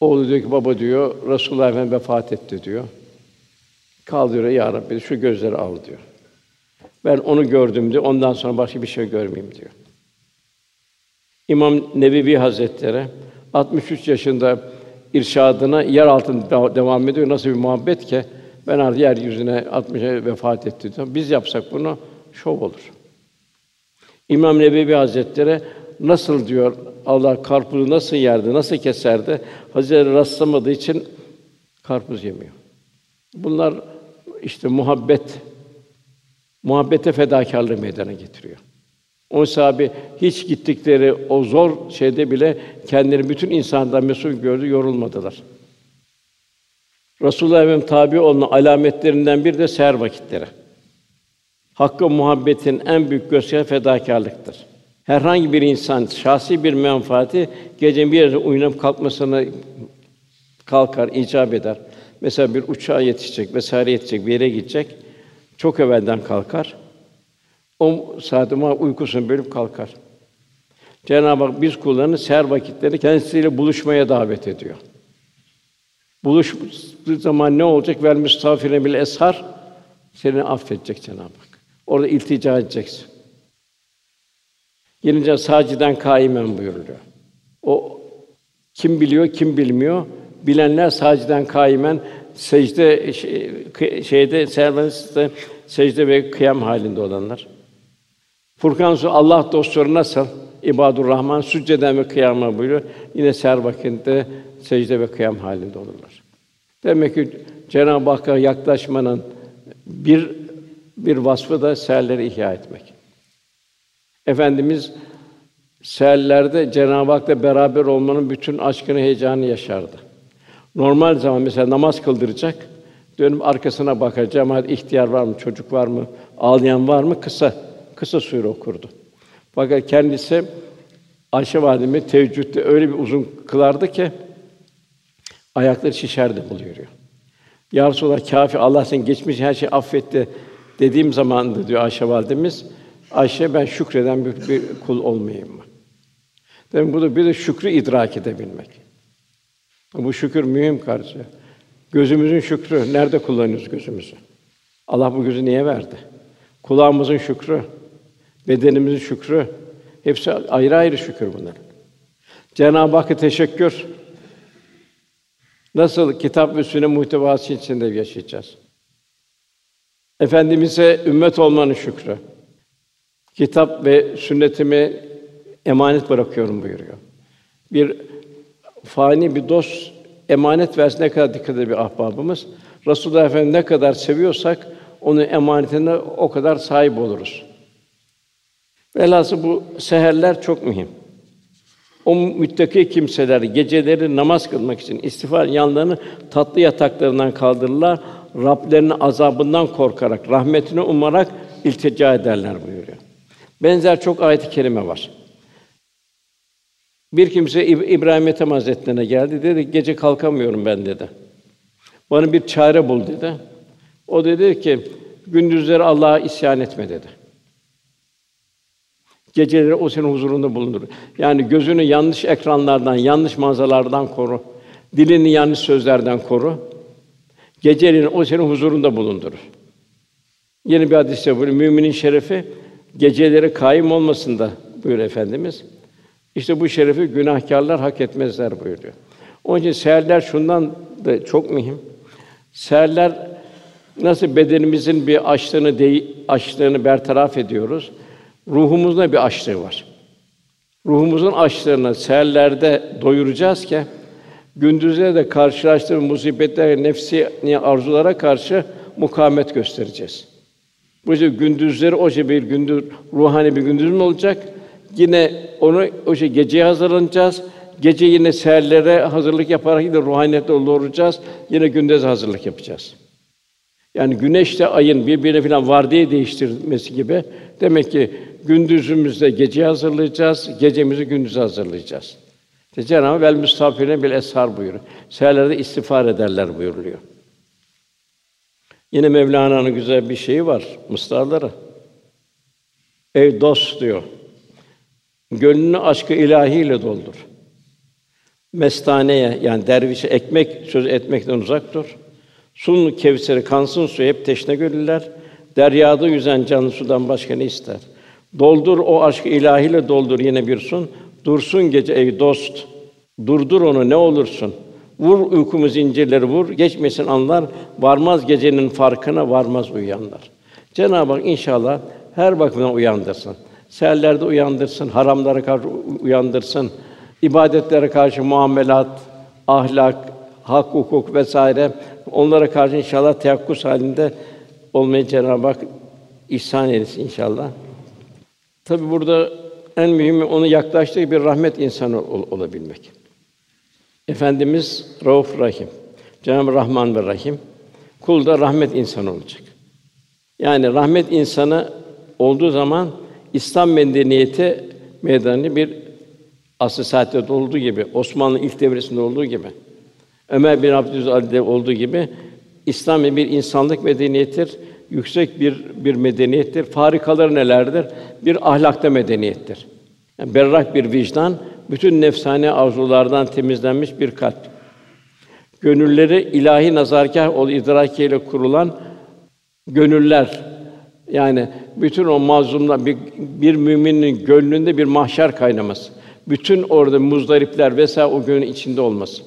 Oğlu diyor ki baba diyor Resulullah Efendimiz vefat etti diyor. Kaldırıyor ya Rabbi şu gözleri al diyor. Ben onu gördüm diyor. Ondan sonra başka bir şey görmeyeyim diyor. İmam Nevevi Hazretleri 63 yaşında irşadına yer altında devam ediyor. Nasıl bir muhabbet ki ben artık yeryüzüne 60'a vefat etti diyor. Biz yapsak bunu şov olur. İmam Nebevi Hazretleri nasıl diyor Allah karpuzu nasıl yerdi, nasıl keserdi? Hazretleri rastlamadığı için karpuz yemiyor. Bunlar işte muhabbet, muhabbete fedakarlığı meydana getiriyor. O sahabi hiç gittikleri o zor şeyde bile kendileri bütün insandan mesul gördü, yorulmadılar. Resulullah Efendimiz tabi olma alametlerinden bir de seher vakitleri. Hakkı muhabbetin en büyük göstergesi fedakarlıktır. Herhangi bir insan şahsi bir menfaati gece bir yere uyanıp kalkmasına kalkar, icap eder. Mesela bir uçağa yetişecek, vesaire yetişecek, bir yere gidecek. Çok evvelden kalkar. O saat uykusunu bölüp kalkar. Cenab-ı Hak biz kullarını seher vakitleri kendisiyle buluşmaya davet ediyor. Buluştuğu zaman ne olacak? Vel müstafirine bil eshar seni affedecek Cenab-ı Hak. Orada iltica edeceksin. Gelince saciden kaimen buyuruluyor. O kim biliyor, kim bilmiyor? Bilenler saciden kaimen secde şey, şeyde serbestte secde ve kıyam halinde olanlar. Furkan Suresi Allah dostları nasıl? İbadur Rahman sücceden ve kıyama buyuruyor. Yine ser vakitinde secde ve kıyam halinde olurlar. Demek ki Cenab-ı Hakk'a yaklaşmanın bir bir vasfı da seherleri ihya etmek. Efendimiz seherlerde Cenab-ı Hak'la beraber olmanın bütün aşkını, heyecanı yaşardı. Normal zaman mesela namaz kıldıracak, dönüp arkasına bakacak, hadi ihtiyar var mı, çocuk var mı, ağlayan var mı? Kısa, kısa sure okurdu. Fakat kendisi Ayşe validemi teheccüde öyle bir uzun kılardı ki ayakları şişerdi buluyor. Ya Resulallah kâfi Allah sen geçmiş her şeyi affetti dediğim zaman diyor Ayşe validemiz Ayşe ben şükreden bir, bir kul olmayayım mı? Demek bu da bir de şükrü idrak edebilmek. Bu şükür mühim karşı. Gözümüzün şükrü nerede kullanıyoruz gözümüzü? Allah bu gözü niye verdi? Kulağımızın şükrü, bedenimizin şükrü, hepsi ayrı ayrı şükür bunlar. Cenab-ı Hakk'a teşekkür. Nasıl kitap ve sünnet muhtevası içinde yaşayacağız? Efendimize ümmet olmanın şükrü. Kitap ve sünnetimi emanet bırakıyorum buyuruyor. Bir fani bir dost emanet versin ne kadar dikkat bir ahbabımız. Resulullah Efendimiz ne kadar seviyorsak onun emanetine o kadar sahip oluruz. Velhâsıl bu seherler çok mühim. O müttaki kimseler geceleri namaz kılmak için istiğfar yanlarını tatlı yataklarından kaldırırlar. Rablerinin azabından korkarak, rahmetini umarak iltica ederler buyuruyor. Benzer çok ayet-i kerime var. Bir kimse İbrahim Ethem Hazretlerine geldi dedi gece kalkamıyorum ben dedi. Bana bir çare bul dedi. O dedi ki gündüzleri Allah'a isyan etme dedi. Geceleri o senin huzurunda bulundur. Yani gözünü yanlış ekranlardan, yanlış manzaralardan koru. Dilini yanlış sözlerden koru. Geceleyin o senin huzurunda bulundurur. Yeni bir hadis-i bu müminin şerefi geceleri kaim olmasında buyur efendimiz. İşte bu şerefi günahkarlar hak etmezler buyuruyor. Onun için seherler şundan da çok mühim. Seherler nasıl bedenimizin bir açlığını de, açlığını bertaraf ediyoruz. Ruhumuzda bir açlığı var. Ruhumuzun açlığını seherlerde doyuracağız ki gündüzde de karşılaştığımız musibetler, nefsi arzulara karşı mukavemet göstereceğiz. Bu yüzden gündüzleri o şey bir gündüz ruhani bir gündüz mü olacak? Yine onu o şey geceye hazırlanacağız. Gece yine seherlere hazırlık yaparak yine ruhaniyette olacağız. Yine gündüz hazırlık yapacağız. Yani güneşle ayın birbirine falan vardiya değiştirmesi gibi demek ki gündüzümüzde gece hazırlayacağız, gecemizi gündüz hazırlayacağız. İşte Cenab-ı vel müstafirine bil eshar buyuruyor. Seherlerde istiğfar ederler buyuruluyor. Yine Mevlana'nın güzel bir şeyi var mısraları. Ey dost diyor. Gönlünü aşkı ilahiyle doldur. Mestaneye yani dervişe ekmek söz etmekten uzak dur. Sun kevseri kansın su hep teşne gönüller. Deryada yüzen canlı sudan başka ne ister? Doldur o aşkı ilahiyle doldur yine bir sun. Dursun gece ey dost. Durdur onu ne olursun. Vur uykumu zincirleri vur, geçmesin anlar, varmaz gecenin farkına varmaz uyanlar. Cenab-ı Hak inşallah her bakımdan uyandırsın. Seherlerde uyandırsın, haramlara karşı uyandırsın, ibadetlere karşı muamelat, ahlak, hak, hukuk vesaire onlara karşı inşallah teyakkuz halinde olmayı Cenab-ı Hak ihsan eylesin inşallah. Tabi burada en mühimi onu yaklaştığı bir rahmet insanı ol, olabilmek. Efendimiz Rauf Rahim. Cenab-ı Rahman ve Rahim. Kul da rahmet insanı olacak. Yani rahmet insanı olduğu zaman İslam medeniyeti meydanı bir asr saatte olduğu gibi, Osmanlı ilk devresinde olduğu gibi, Ömer bin Abdülaziz'de olduğu gibi İslam bir insanlık medeniyettir, yüksek bir bir medeniyettir. Farikaları nelerdir? Bir ahlakta medeniyettir. Yani berrak bir vicdan, bütün nefsane arzulardan temizlenmiş bir kalp. Gönülleri ilahi nazargâh ol idrakiyle kurulan gönüller. Yani bütün o mazlumlar bir, bir müminin gönlünde bir mahşer kaynaması. Bütün orada muzdaripler vesaire o gönlün içinde olması.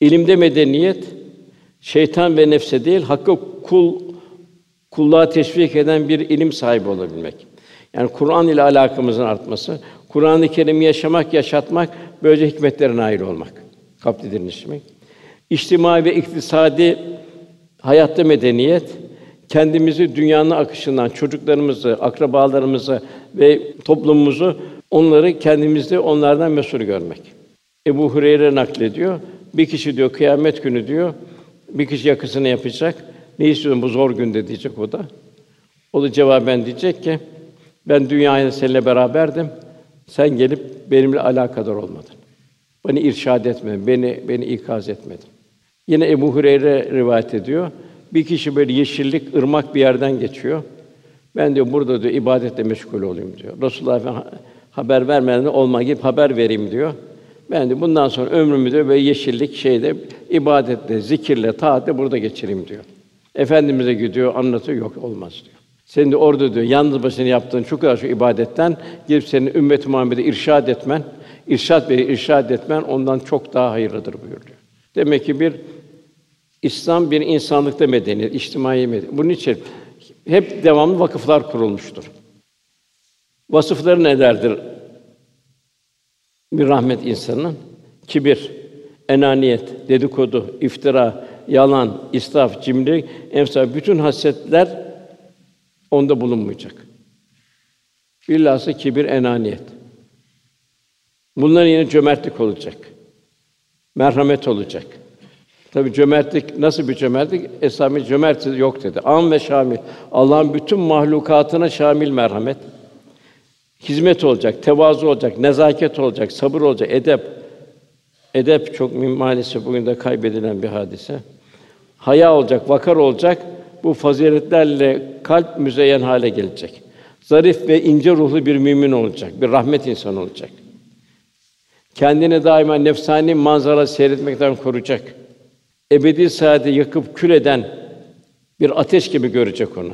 İlimde medeniyet şeytan ve nefse değil, hakkı kul kulluğa teşvik eden bir ilim sahibi olabilmek. Yani Kur'an ile alakamızın artması, Kur'an-ı Kerim'i yaşamak, yaşatmak, böylece hikmetlere nail olmak. Kapti dirilişmek. İçtimai ve iktisadi hayatta medeniyet, kendimizi dünyanın akışından, çocuklarımızı, akrabalarımızı ve toplumumuzu onları kendimizde onlardan mesul görmek. Ebu Hureyre naklediyor. Bir kişi diyor kıyamet günü diyor bir kişi yakısını yapacak. Ne istiyorsun bu zor günde diyecek o da. O da cevaben diyecek ki ben dünyaya seninle beraberdim. Sen gelip benimle alakadar olmadın. Beni irşad etmedin, beni beni ikaz etmedin. Yine Ebu Hureyre rivayet ediyor. Bir kişi böyle yeşillik, ırmak bir yerden geçiyor. Ben diyor burada diyor ibadetle meşgul olayım diyor. Resulullah haber vermeden olma gibi haber vereyim diyor. Ben de bundan sonra ömrümü de böyle yeşillik şeyde ibadetle, zikirle, taatle burada geçireyim diyor. Efendimize gidiyor, anlatıyor, yok olmaz diyor. Senin de orada diyor, yalnız başına yaptığın çok kadar şu ibadetten gelip senin ümmet Muhammed'e irşad etmen, irşad ve irşad etmen ondan çok daha hayırlıdır buyuruyor. Demek ki bir İslam bir insanlıkta medeniyet, içtimai medeniyet. Bunun için hep devamlı vakıflar kurulmuştur. Vasıfları nelerdir? Bir rahmet insanının kibir, enaniyet, dedikodu, iftira, yalan, israf, cimrilik, emsal bütün hasetler onda bulunmayacak. Bilhassa kibir, enaniyet. Bunların yine cömertlik olacak. Merhamet olacak. Tabii cömertlik nasıl bir cömertlik? Esami cömert yok dedi. Am ve şamil. Allah'ın bütün mahlukatına şamil merhamet. Hizmet olacak, tevazu olacak, nezaket olacak, sabır olacak, edep. Edep çok maalesef bugün de kaybedilen bir hadise. Haya olacak, vakar olacak. Bu faziletlerle kalp müzeyyen hale gelecek. Zarif ve ince ruhlu bir mümin olacak, bir rahmet insanı olacak. Kendini daima nefsani manzara seyretmekten koruyacak. ebedi saadeti yakıp kül eden bir ateş gibi görecek onu.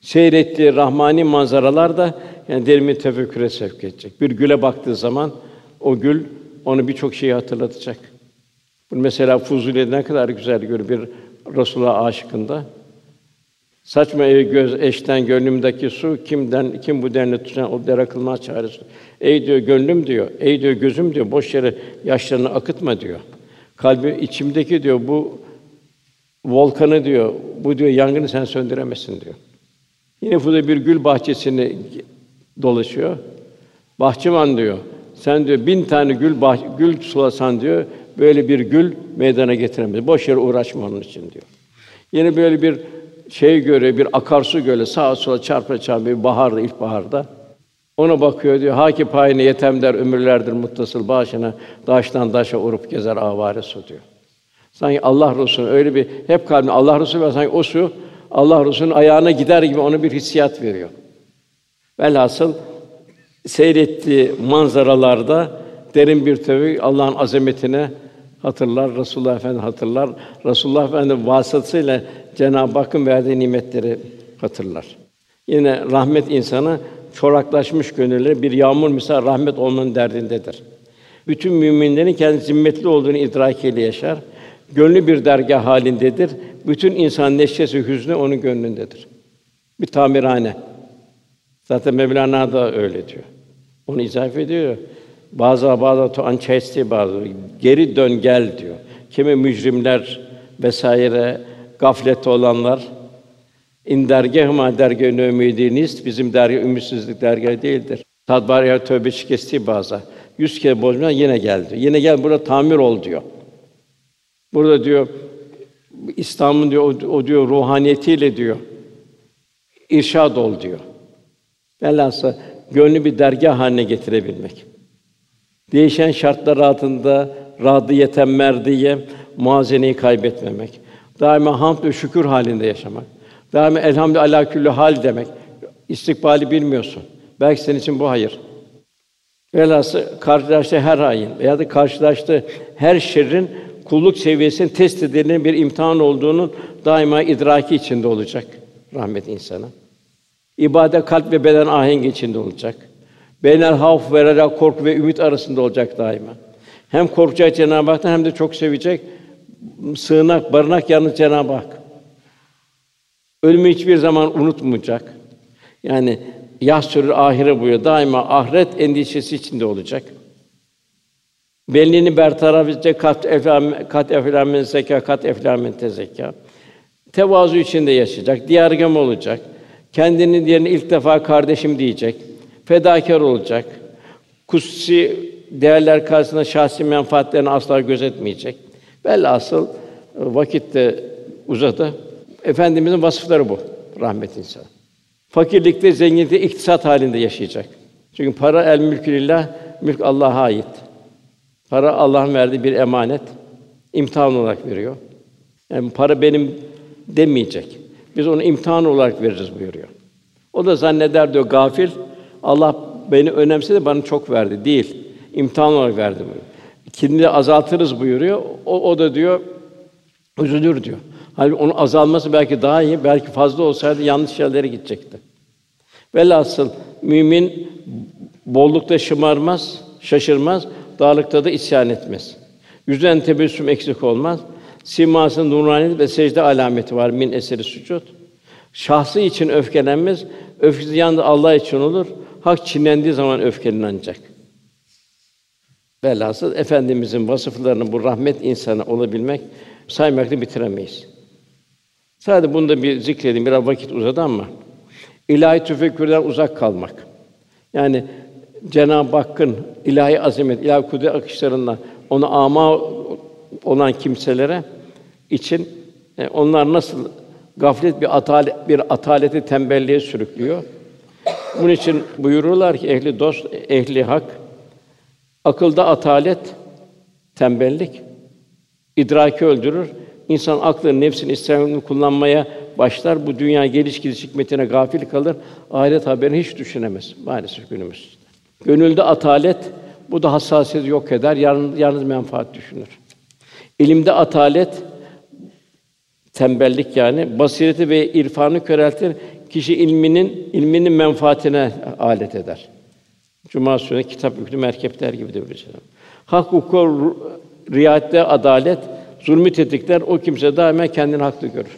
Seyrettiği rahmani manzaralar da yani derimi tefekküre sevk edecek. Bir güle baktığı zaman o gül onu birçok şeyi hatırlatacak. Bu mesela Fuzuli'de ne kadar güzel görür bir Resulullah aşıkında. Saçma ey göz eşten gönlümdeki su kimden kim bu denli tutan o der akılmaz çaresi. Ey diyor gönlüm diyor. Ey diyor gözüm diyor boş yere yaşlarını akıtma diyor. Kalbi içimdeki diyor bu volkanı diyor. Bu diyor yangını sen söndüremezsin diyor. Yine burada bir gül bahçesini dolaşıyor. Bahçıvan diyor. Sen diyor bin tane gül bah gül sulasan diyor. Böyle bir gül meydana getiremez. Boş yere uğraşma onun için diyor. Yine böyle bir şey göre bir akarsu göle sağa sola çarpa çarpa bir baharda ilkbaharda ona bakıyor diyor. Haki payine yetem der ömürlerdir muttasıl başına daştan daşa urup gezer avare su diyor. Sanki Allah Resulü öyle bir hep kalbine Allah Resulü var sanki o su Allah Resulü'nün ayağına gider gibi ona bir hissiyat veriyor. Velhasıl seyrettiği manzaralarda derin bir tevhid Allah'ın azametine hatırlar, Resulullah Efendi hatırlar. Resulullah Efendi vasıtasıyla Cenab-ı Hakk'ın verdiği nimetleri hatırlar. Yine rahmet insana çoraklaşmış gönülleri bir yağmur misal rahmet olmanın derdindedir. Bütün müminlerin kendi zimmetli olduğunu idrakiyle yaşar. Gönlü bir dergah halindedir. Bütün insan neşesi, hüznü onun gönlündedir. Bir tamirhane. Zaten Mevlana da öyle diyor. Onu izah ediyor. Bazı bazı to ançesti bazı geri dön gel diyor. Kimi mücrimler vesaire gaflette olanlar in dergâhıma dergâhın ümidiniz bizim dergâh ümitsizlik dergâh değildir. Tadbar ya tövbe şikesti bazı. Yüz kere bozmadan yine geldi. Yine gel burada tamir ol diyor. Burada diyor İslam'ın diyor o, o diyor ruhaniyetiyle diyor irşad ol diyor. Velhâsıl gönlü bir dergah haline getirebilmek. Değişen şartlar altında radiyeten merdiye muazeneyi kaybetmemek. Daima hamd ve şükür halinde yaşamak. Daima elhamdü ala küllü hal demek. İstikbali bilmiyorsun. Belki senin için bu hayır. Velhasıl karşılaştığı her hain veya da karşılaştığı her şerrin kulluk seviyesinin test edilen bir imtihan olduğunun daima idraki içinde olacak rahmet insana. İbadet kalp ve beden ahengi içinde olacak. Beynel havf ve rela korku ve ümit arasında olacak daima. Hem korkacak Cenab-ı Hak'tan hem de çok sevecek. Sığınak, barınak yalnız Cenab-ı Hak. Ölümü hiçbir zaman unutmayacak. Yani yas sürür ahire buyuruyor. Daima ahiret endişesi içinde olacak. Benliğini bertaraf edecek kat eflam kat eflamen zeka kat eflamen tezekka. Tevazu içinde yaşayacak, diyargam olacak. Kendinin yerine ilk defa kardeşim diyecek. Fedakar olacak. Kutsi değerler karşısında şahsi menfaatlerini asla gözetmeyecek. Velhasıl e, vakitte uzadı. Efendimizin vasıfları bu. Rahmet insan. Fakirlikte, zenginlikte, iktisat halinde yaşayacak. Çünkü para el mülkü lillah, mülk Allah'a ait. Para Allah'ın verdiği bir emanet. imtihan olarak veriyor. Yani para benim demeyecek. Biz onu imtihan olarak veririz buyuruyor. O da zanneder diyor gafil. Allah beni önemsedi bana çok verdi. Değil. İmtihan olarak verdi buyuruyor. Kendini azaltırız buyuruyor. O, o da diyor üzülür diyor. Halbuki onun azalması belki daha iyi, belki fazla olsaydı yanlış yerlere gidecekti. Velhasıl mümin bollukta şımarmaz, şaşırmaz, dağlıkta da isyan etmez. Yüzden tebessüm eksik olmaz. Simasının nuraniyet ve secde alameti var min eseri sucud. Şahsı için öfkelenmez, öfkesi yalnız Allah için olur. Hak çiğnendiği zaman öfkelen ancak. Velhasıl efendimizin vasıflarını bu rahmet insanı olabilmek saymakla bitiremeyiz. Sadece bunu da bir zikredeyim. Biraz vakit uzadı ama ilahi tefekkürden uzak kalmak. Yani Cenab-ı Hakk'ın ilahi azamet, ilahi kudret akışlarından ona ama olan kimselere için e, onlar nasıl gaflet bir atalet bir ataleti tembelliğe sürüklüyor. Bunun için buyururlar ki ehli dost, ehli hak akılda atalet, tembellik idraki öldürür. İnsan aklını, nefsini, istemini kullanmaya başlar. Bu dünya geliş gidiş hikmetine gafil kalır. Ahiret haberini hiç düşünemez maalesef günümüz. Gönülde atalet bu da hassasiyeti yok eder. Yalnız, yalnız menfaat düşünür. İlimde atalet, tembellik yani, basireti ve irfanı köreltir. Kişi ilminin ilminin menfaatine alet eder. Cuma Suresi kitap yüklü merkepler gibi de böylece. Hak hukuka riayette adalet, zulmü tetikler, o kimse daima kendini haklı görür.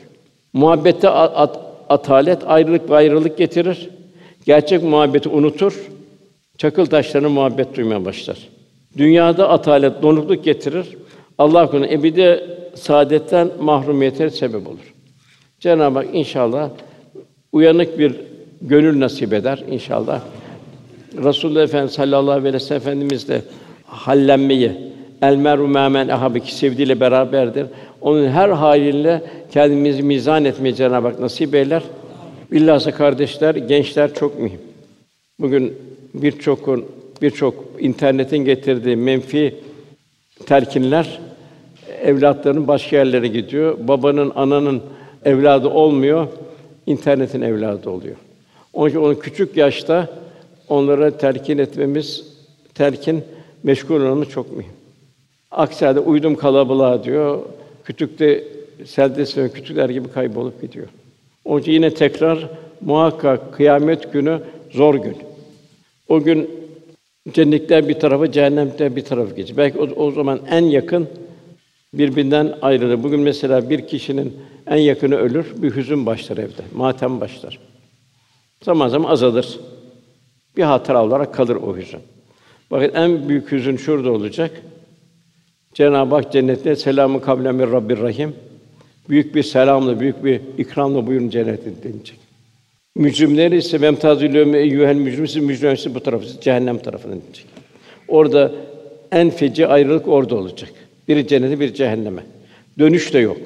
Muhabbette at, atalet, ayrılık ve ayrılık getirir. Gerçek muhabbeti unutur. Çakıl taşlarına muhabbet duymaya başlar. Dünyada atalet, donukluk getirir. Allah korusun ebedi saadetten mahrumiyete sebep olur. Cenab-ı Hak inşallah uyanık bir gönül nasip eder inşallah. Resulullah Efendimiz sallallahu aleyhi ve sellem Efendimiz de hallenmeyi, el meru memen ahabi sevdiğiyle beraberdir. Onun her haliyle kendimizi mizan etmeyi Cenab-ı Hak nasip eyler. Billahsa kardeşler, gençler çok mühim. Bugün birçokun birçok internetin getirdiği menfi telkinler evlatların başka yerlere gidiyor. Babanın, ananın evladı olmuyor, internetin evladı oluyor. Onun için onu küçük yaşta onlara telkin etmemiz, telkin meşgul olmamız çok mühim. Aksi halde uydum kalabalığa diyor. Kütükte seldes ve kütükler gibi kaybolup gidiyor. Onun için yine tekrar muhakkak kıyamet günü zor gün. O gün cennetler bir tarafa, cehennemler bir tarafa geçecek. Belki o, o zaman en yakın birbirinden ayrılır. Bugün mesela bir kişinin en yakını ölür, bir hüzün başlar evde, matem başlar. Zaman zaman azalır. Bir hatıra olarak kalır o hüzün. Bakın en büyük hüzün şurada olacak. Cenab-ı Hak cennette selamı kavlen min Rabbir Rahim. Büyük bir selamla, büyük bir ikramla buyurun cennete denilecek. Mücrimleri ise memtazül yevme eyyuhel mücrim mücrimsi bu tarafı cehennem tarafına denilecek. Orada en feci ayrılık orada olacak. Biri cennete, biri cehenneme. Dönüş de yok.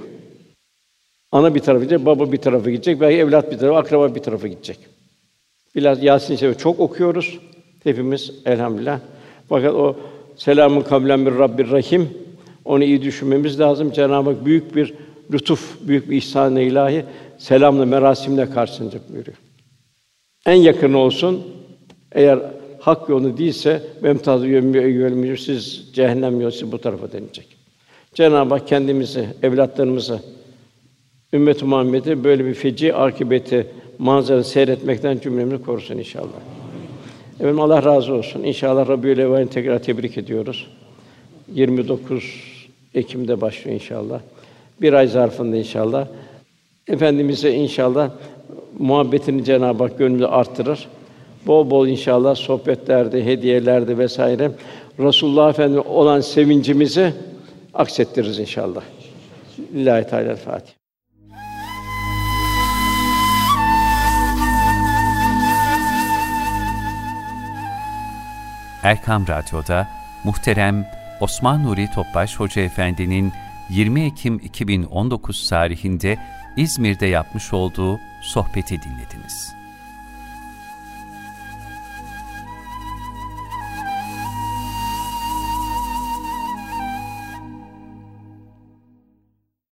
Ana bir tarafa gidecek, baba bir tarafa gidecek, belki evlat bir tarafa, akraba bir tarafa gidecek. Biraz Yasin Şerif'i çok okuyoruz hepimiz elhamdülillah. Fakat o selamun kavlen min Rabbir Rahim onu iyi düşünmemiz lazım. Cenab-ı Hak büyük bir lütuf, büyük bir ihsan ilahi selamla merasimle karşılanacak buyuruyor. En yakın olsun eğer hak yolu değilse memtazı yönmü siz cehennem yolu siz bu tarafa denilecek. Cenab-ı Hak kendimizi, evlatlarımızı ümmet Muhammed'i böyle bir feci akıbeti manzara seyretmekten cümlemizi korusun inşallah. Efendim Allah razı olsun. İnşallah Rabiül Evvel'i tekrar tebrik ediyoruz. 29 Ekim'de başlıyor inşallah. Bir ay zarfında inşallah. Efendimize inşallah muhabbetini Cenab-ı Hak gönlümüzde artırır. Bol bol inşallah sohbetlerde, hediyelerde vesaire Resulullah Efendimiz olan sevincimizi aksettiririz inşallah. Lillahi Teala Fatiha. Erkam Radyo'da muhterem Osman Nuri Topbaş Hoca Efendi'nin 20 Ekim 2019 tarihinde İzmir'de yapmış olduğu sohbeti dinlediniz.